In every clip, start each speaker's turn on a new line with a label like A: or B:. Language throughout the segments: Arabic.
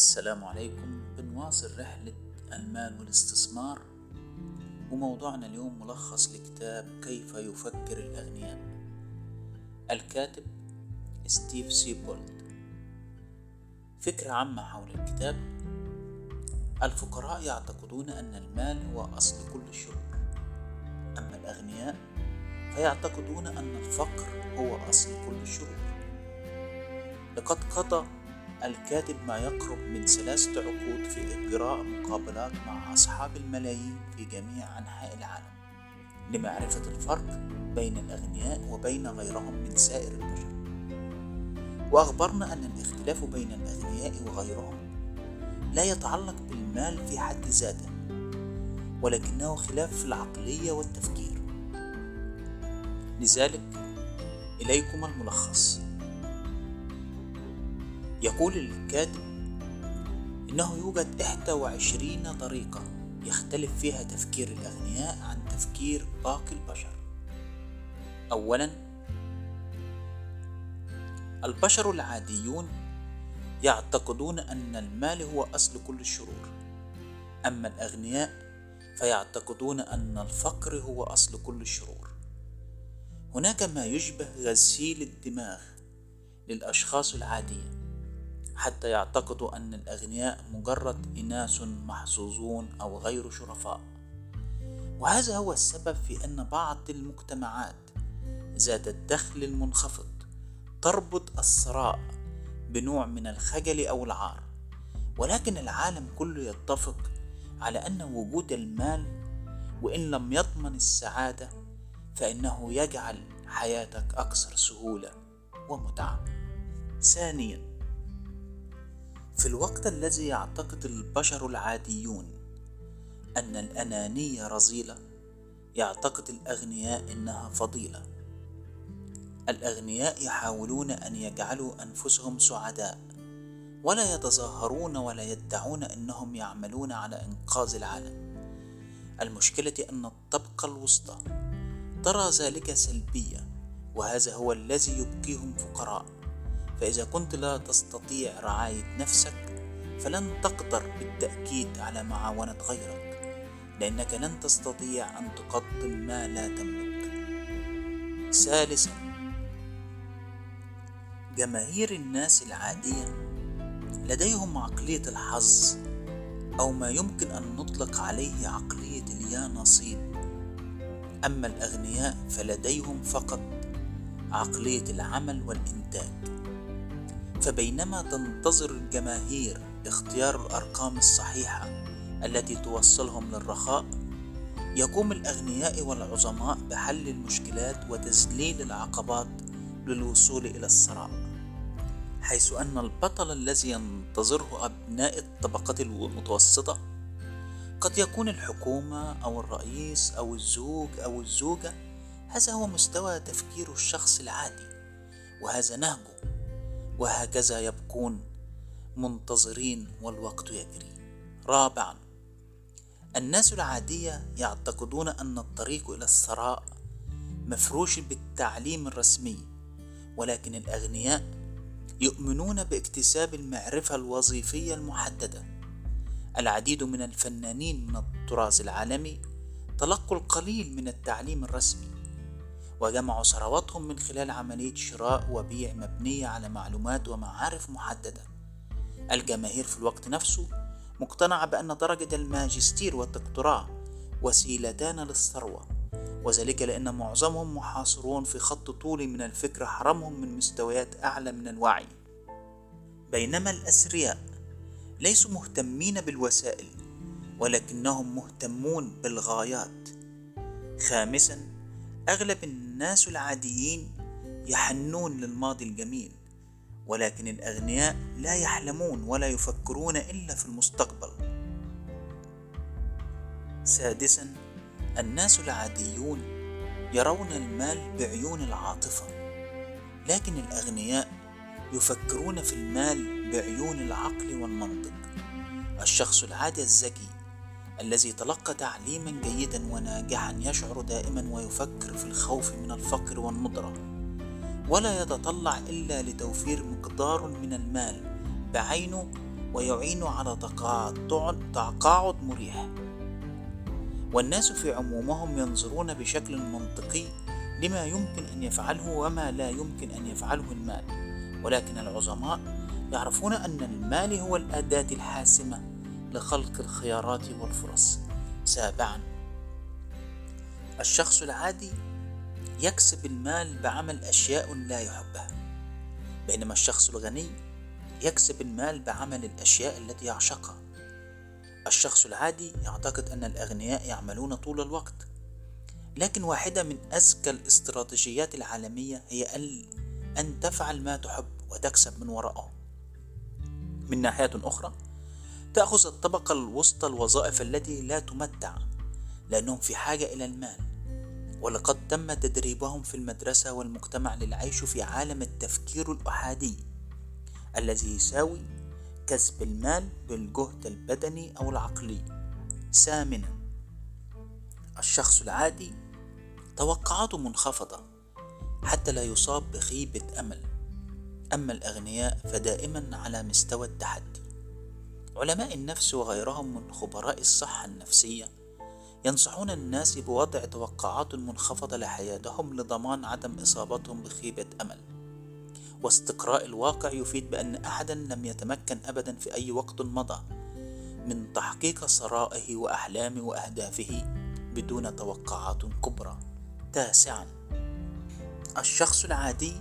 A: السلام عليكم. بنواصل رحلة المال والاستثمار وموضوعنا اليوم ملخص لكتاب كيف يفكر الأغنياء. الكاتب ستيف سيبولد. فكرة عامة حول الكتاب. الفقراء يعتقدون أن المال هو أصل كل الشرور أما الأغنياء فيعتقدون أن الفقر هو أصل كل الشرور لقد قضى الكاتب ما يقرب من ثلاثة عقود في إجراء مقابلات مع أصحاب الملايين في جميع أنحاء العالم. لمعرفة الفرق بين الأغنياء وبين غيرهم من سائر البشر. وأخبرنا أن الاختلاف بين الأغنياء وغيرهم لا يتعلق بالمال في حد ذاته ولكنه خلاف في العقلية والتفكير. لذلك إليكم الملخص. يقول الكاتب إنه يوجد إحدى وعشرين طريقة يختلف فيها تفكير الأغنياء عن تفكير باقي البشر. أولا البشر العاديون يعتقدون أن المال هو أصل كل الشرور. أما الأغنياء فيعتقدون أن الفقر هو أصل كل الشرور. هناك ما يشبه غسيل الدماغ للأشخاص العادية حتى يعتقدوا أن الأغنياء مجرد إناس محظوظون أو غير شرفاء. وهذا هو السبب في أن بعض المجتمعات ذات الدخل المنخفض تربط الثراء بنوع من الخجل أو العار. ولكن العالم كله يتفق على أن وجود المال وإن لم يضمن السعادة فإنه يجعل حياتك أكثر سهولة ومتعة. ثانيا في الوقت الذي يعتقد البشر العاديون أن الأنانية رذيلة يعتقد الأغنياء إنها فضيلة. الأغنياء يحاولون أن يجعلوا أنفسهم سعداء ولا يتظاهرون ولا يدعون أنهم يعملون على إنقاذ العالم. المشكلة أن الطبقة الوسطى ترى ذلك سلبية وهذا هو الذي يبقيهم فقراء. فإذا كنت لا تستطيع رعاية نفسك فلن تقدر بالتأكيد على معاونة غيرك لأنك لن تستطيع أن تقدم ما لا تملك. ثالثا جماهير الناس العادية لديهم عقلية الحظ أو ما يمكن أن نطلق عليه عقلية اليا نصيب أما الأغنياء فلديهم فقط عقلية العمل والإنتاج. فبينما تنتظر الجماهير اختيار الأرقام الصحيحة التي توصلهم للرخاء يقوم الأغنياء والعظماء بحل المشكلات وتذليل العقبات للوصول إلى الثراء حيث أن البطل الذي ينتظره أبناء الطبقة المتوسطة قد يكون الحكومة أو الرئيس أو الزوج أو الزوجة هذا هو مستوى تفكير الشخص العادي وهذا نهجه. وهكذا يبقون منتظرين والوقت يجري. رابعا الناس العادية يعتقدون أن الطريق إلى الثراء مفروش بالتعليم الرسمي ولكن الأغنياء يؤمنون باكتساب المعرفة الوظيفية المحددة. العديد من الفنانين من التراث العالمي تلقوا القليل من التعليم الرسمي. وجمعوا ثرواتهم من خلال عملية شراء وبيع مبنية على معلومات ومعارف محددة. الجماهير في الوقت نفسه مقتنعة بأن درجة الماجستير والدكتوراه وسيلتان للثروة وذلك لأن معظمهم محاصرون في خط طولي من الفكر حرمهم من مستويات أعلى من الوعي. بينما الأثرياء ليسوا مهتمين بالوسائل ولكنهم مهتمون بالغايات. خامسا أغلب الناس العاديين يحنون للماضي الجميل ولكن الأغنياء لا يحلمون ولا يفكرون إلا في المستقبل. سادسا الناس العاديون يرون المال بعيون العاطفة لكن الأغنياء يفكرون في المال بعيون العقل والمنطق. الشخص العادي الذكي الذي تلقى تعليما جيدا وناجحا يشعر دائما ويفكر في الخوف من الفقر والندرة ولا يتطلع إلا لتوفير مقدار من المال بعينه ويعين على تقاعد مريح. والناس في عمومهم ينظرون بشكل منطقي لما يمكن أن يفعله وما لا يمكن أن يفعله المال. ولكن العظماء يعرفون أن المال هو الأداة الحاسمة لخلق الخيارات والفرص. سابعا. الشخص العادي يكسب المال بعمل أشياء لا يحبها بينما الشخص الغني يكسب المال بعمل الأشياء التي يعشقها. الشخص العادي يعتقد أن الأغنياء يعملون طول الوقت لكن واحدة من أذكى الاستراتيجيات العالمية هي أن تفعل ما تحب وتكسب من وراءه. من ناحية أخرى تأخذ الطبقة الوسطى الوظائف التي لا تمتع لأنهم في حاجة إلى المال. ولقد تم تدريبهم في المدرسة والمجتمع للعيش في عالم التفكير الأحادي الذي يساوي كسب المال بالجهد البدني أو العقلي. ثامنا الشخص العادي توقعاته منخفضة حتى لا يصاب بخيبة أمل. أما الأغنياء فدائما على مستوى التحدي. علماء النفس وغيرهم من خبراء الصحة النفسية ينصحون الناس بوضع توقعات منخفضة لحياتهم لضمان عدم إصابتهم بخيبة أمل. واستقراء الواقع يفيد بأن أحدا لم يتمكن أبدا في أي وقت مضى من تحقيق ثرائه وأحلامه وأهدافه بدون توقعات كبرى. تاسعا الشخص العادي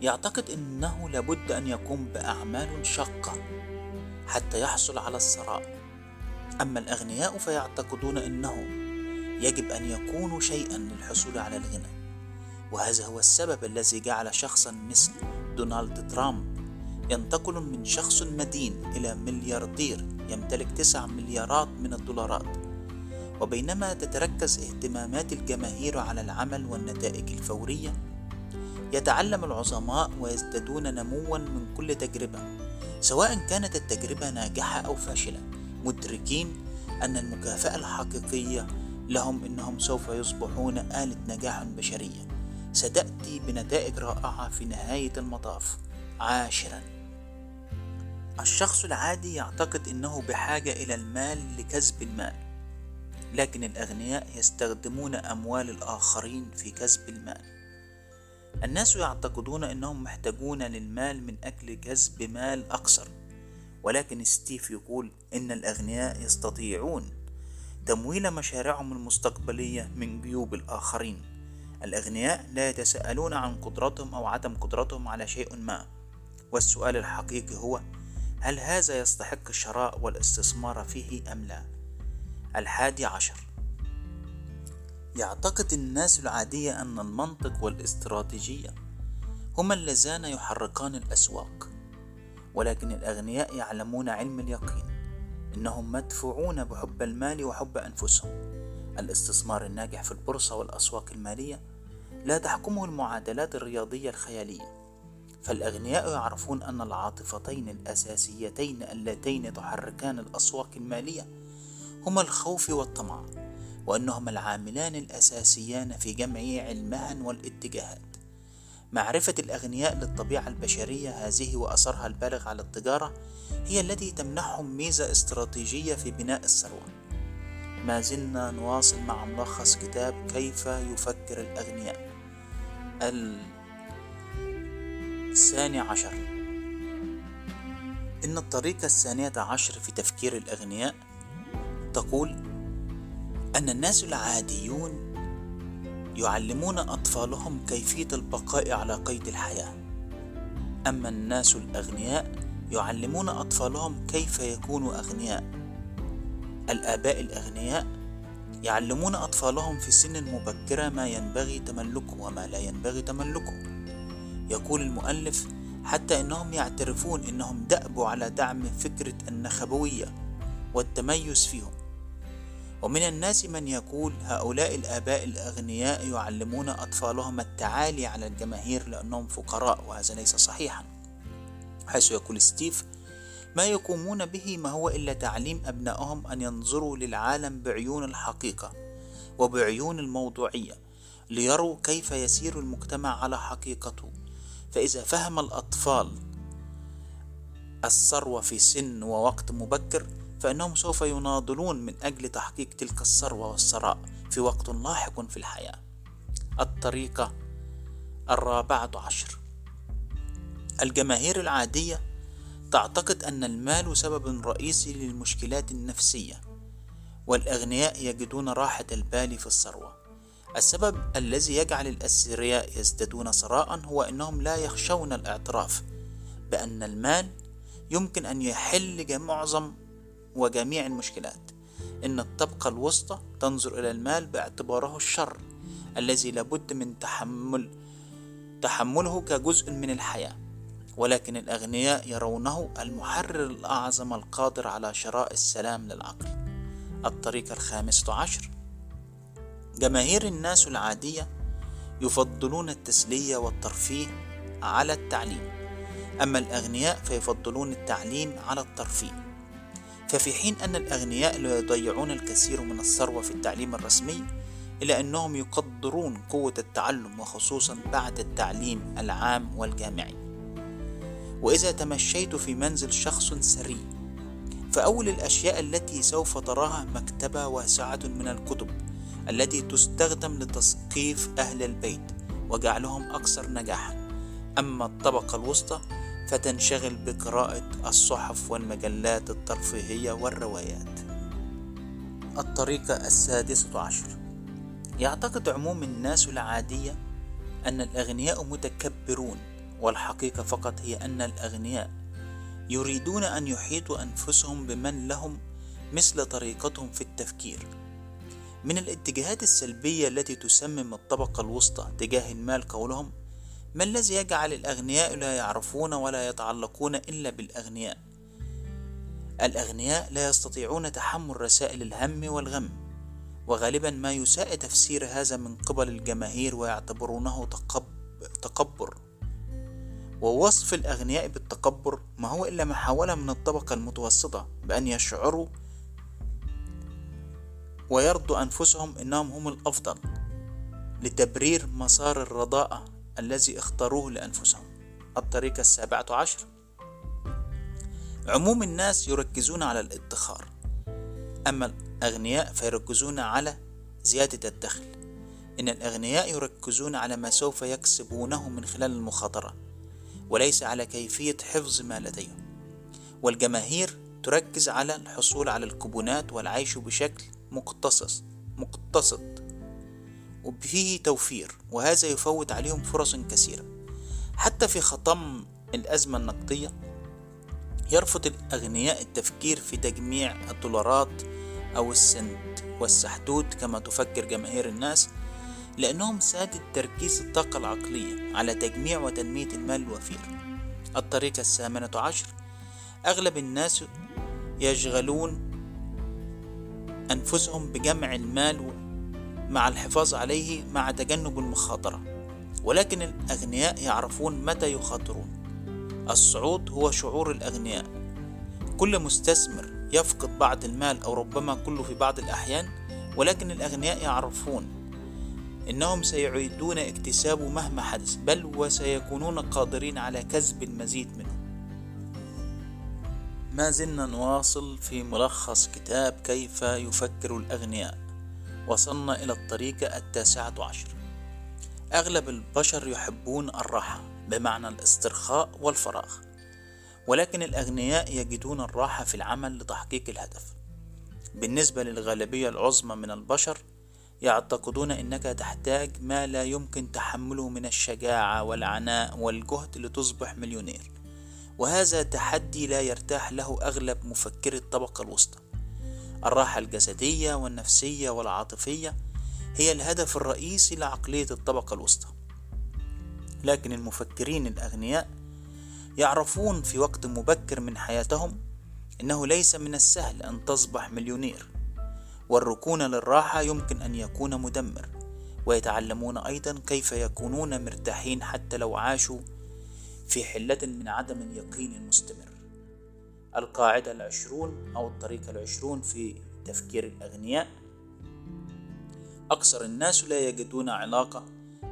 A: يعتقد أنه لابد أن يقوم بأعمال شاقة حتى يحصل على الثراء أما الأغنياء فيعتقدون أنه يجب أن يكونوا شيئا للحصول على الغنى. وهذا هو السبب الذي جعل شخصا مثل دونالد ترامب ينتقل من شخص مدين إلى ملياردير يمتلك تسع مليارات من الدولارات. وبينما تتركز اهتمامات الجماهير على العمل والنتائج الفورية يتعلم العظماء ويزدادون نموا من كل تجربة. سواء كانت التجربة ناجحة أو فاشلة مدركين أن المكافأة الحقيقية لهم أنهم سوف يصبحون آلة نجاح بشرية. ستأتي بنتائج رائعة في نهاية المطاف. عاشرا. الشخص العادي يعتقد أنه بحاجة إلى المال لكسب المال لكن الأغنياء يستخدمون أموال الآخرين في كسب المال. الناس يعتقدون أنهم محتاجون للمال من أجل كسب مال أكثر ولكن ستيف يقول إن الأغنياء يستطيعون تمويل مشاريعهم المستقبلية من جيوب الآخرين. الأغنياء لا يتساءلون عن قدرتهم أو عدم قدرتهم على شيء ما. والسؤال الحقيقي هو هل هذا يستحق الشراء والاستثمار فيه أم لا؟ الحادي عشر. يعتقد الناس العادية أن المنطق والاستراتيجية هما اللذان يحركان الأسواق ولكن الأغنياء يعلمون علم اليقين إنهم مدفوعون بحب المال وحب أنفسهم. الاستثمار الناجح في البورصة والأسواق المالية لا تحكمه المعادلات الرياضية الخيالية فالأغنياء يعرفون أن العاطفتين الأساسيتين اللتين تحركان الأسواق المالية هما الخوف والطمع. وأنهما العاملان الأساسيان في جمع المهن والاتجاهات معرفة الأغنياء للطبيعة البشرية هذه وأثرها البالغ على التجارة هي التي تمنحهم ميزة استراتيجية في بناء الثروة. ما زلنا نواصل مع ملخص كتاب كيف يفكر الأغنياء. الثاني عشر إن الطريقة الثانية عشر في تفكير الأغنياء تقول أن الناس العاديون يعلمون أطفالهم كيفية البقاء على قيد الحياة. أما الناس الأغنياء يعلمون أطفالهم كيف يكونوا أغنياء. الآباء الأغنياء يعلمون أطفالهم في سن مبكرة ما ينبغي تملكه وما لا ينبغي تملكه. يقول المؤلف حتى إنهم يعترفون إنهم دأبوا على دعم فكرة النخبوية والتميز فيهم. ومن الناس من يقول هؤلاء الآباء الأغنياء يعلمون أطفالهم التعالي على الجماهير لأنهم فقراء وهذا ليس صحيحا. حيث يقول ستيف ما يقومون به ما هو إلا تعليم أبنائهم أن ينظروا للعالم بعيون الحقيقة وبعيون الموضوعية ليروا كيف يسير المجتمع على حقيقته. فإذا فهم الأطفال الثروة في سن ووقت مبكر فإنهم سوف يناضلون من أجل تحقيق تلك الثروة والثراء في وقت لاحق في الحياة. الطريقة الرابعة عشر. الجماهير العادية تعتقد أن المال سبب رئيسي للمشكلات النفسية والأغنياء يجدون راحة البال في الثروة. السبب الذي يجعل الأثرياء يزدادون ثراء هو أنهم لا يخشون الإعتراف بأن المال يمكن أن يحل معظم وجميع المشكلات إن الطبقة الوسطى تنظر إلى المال باعتباره الشر الذي لابد من تحمل تحمله كجزء من الحياة. ولكن الأغنياء يرونه المحرر الأعظم القادر على شراء السلام للعقل. الطريقة الخامسة عشر. جماهير الناس العادية يفضلون التسلية والترفيه على التعليم. أما الأغنياء فيفضلون التعليم على الترفيه. ففي حين أن الأغنياء لا يضيعون الكثير من الثروة في التعليم الرسمي إلا أنهم يقدرون قوة التعلم وخصوصا بعد التعليم العام والجامعي. وإذا تمشيت في منزل شخص ثري فأول الأشياء التي سوف تراها مكتبة واسعة من الكتب التي تستخدم لتثقيف أهل البيت وجعلهم أكثر نجاحا. أما الطبقة الوسطى فتنشغل بقراءة الصحف والمجلات الترفيهية والروايات. الطريقة السادسة عشر. يعتقد عموم الناس العادية أن الأغنياء متكبرون والحقيقة فقط هي أن الأغنياء يريدون أن يحيطوا أنفسهم بمن لهم مثل طريقتهم في التفكير. من الاتجاهات السلبية التي تسمم الطبقة الوسطى تجاه المال قولهم ما الذي يجعل الأغنياء لا يعرفون ولا يتعلقون إلا بالأغنياء؟ الأغنياء لا يستطيعون تحمل رسائل الهم والغم وغالبا ما يساء تفسير هذا من قبل الجماهير ويعتبرونه تقب... تكبر ووصف الأغنياء بالتكبر ما هو إلا محاولة من الطبقة المتوسطة بأن يشعروا ويرضوا أنفسهم إنهم هم الأفضل لتبرير مسار الرضاءة. الذي اختاروه لأنفسهم. الطريقة السابعة عشر. عموم الناس يركزون على الادخار أما الأغنياء فيركزون على زيادة الدخل. إن الأغنياء يركزون على ما سوف يكسبونه من خلال المخاطرة وليس على كيفية حفظ ما لديهم. والجماهير تركز على الحصول على الكوبونات والعيش بشكل مقتصص مقتصد. وفيه توفير وهذا يفوت عليهم فرص كثيرة. حتى في خطم الأزمة النقدية يرفض الأغنياء التفكير في تجميع الدولارات أو السنت والسحتوت كما تفكر جماهير الناس لأنهم سادة تركيز الطاقة العقلية على تجميع وتنمية المال الوفير. الطريقة الثامنة عشر أغلب الناس يشغلون أنفسهم بجمع المال مع الحفاظ عليه مع تجنب المخاطرة. ولكن الأغنياء يعرفون متى يخاطرون. الصعود هو شعور الأغنياء. كل مستثمر يفقد بعض المال أو ربما كله في بعض الأحيان ولكن الأغنياء يعرفون إنهم سيعيدون اكتسابه مهما حدث بل وسيكونون قادرين على كسب المزيد منه. ما زلنا نواصل في ملخص كتاب كيف يفكر الأغنياء. وصلنا إلى الطريقة التاسعة عشر. أغلب البشر يحبون الراحة بمعنى الاسترخاء والفراغ. ولكن الأغنياء يجدون الراحة في العمل لتحقيق الهدف. بالنسبة للغالبية العظمى من البشر يعتقدون أنك تحتاج ما لا يمكن تحمله من الشجاعة والعناء والجهد لتصبح مليونير. وهذا تحدي لا يرتاح له أغلب مفكري الطبقة الوسطى. الراحة الجسدية والنفسية والعاطفية هي الهدف الرئيسي لعقلية الطبقة الوسطى. لكن المفكرين الأغنياء يعرفون في وقت مبكر من حياتهم إنه ليس من السهل أن تصبح مليونير والركون للراحة يمكن أن يكون مدمر ويتعلمون أيضا كيف يكونون مرتاحين حتى لو عاشوا في حلة من عدم اليقين المستمر. القاعدة العشرون أو الطريقة العشرون في تفكير الأغنياء. أكثر الناس لا يجدون علاقة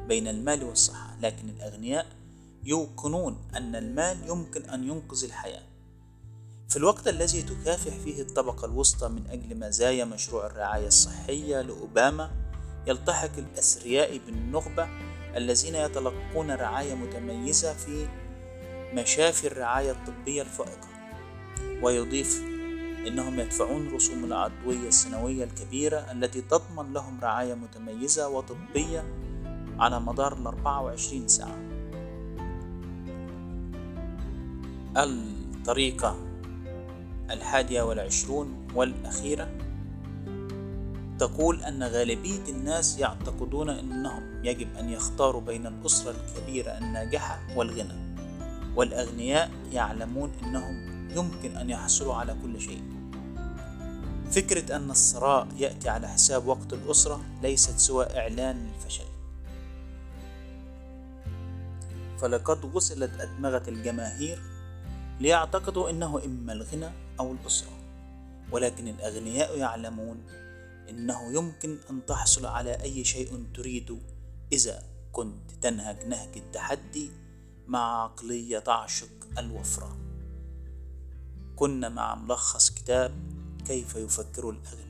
A: بين المال والصحة لكن الأغنياء يوقنون أن المال يمكن أن ينقذ الحياة. في الوقت الذي تكافح فيه الطبقة الوسطى من أجل مزايا مشروع الرعاية الصحية لأوباما يلتحق الأثرياء بالنخبة الذين يتلقون رعاية متميزة في مشافي الرعاية الطبية الفائقة. ويضيف إنهم يدفعون رسوم العضوية السنوية الكبيرة التي تضمن لهم رعاية متميزة وطبية على مدار ال 24 ساعة. الطريقة الحادية والعشرون والأخيرة تقول أن غالبية الناس يعتقدون أنهم يجب أن يختاروا بين الأسرة الكبيرة الناجحة والغنى والأغنياء يعلمون أنهم يمكن أن يحصلوا على كل شيء. فكرة أن الثراء يأتي على حساب وقت الأسرة ليست سوى إعلان الفشل فلقد وصلت أدمغة الجماهير ليعتقدوا أنه إما الغنى أو الأسرة. ولكن الأغنياء يعلمون أنه يمكن أن تحصل على أي شيء تريد إذا كنت تنهج نهج التحدي مع عقلية تعشق الوفرة. كنا مع ملخص كتاب كيف يفكر الأغنياء.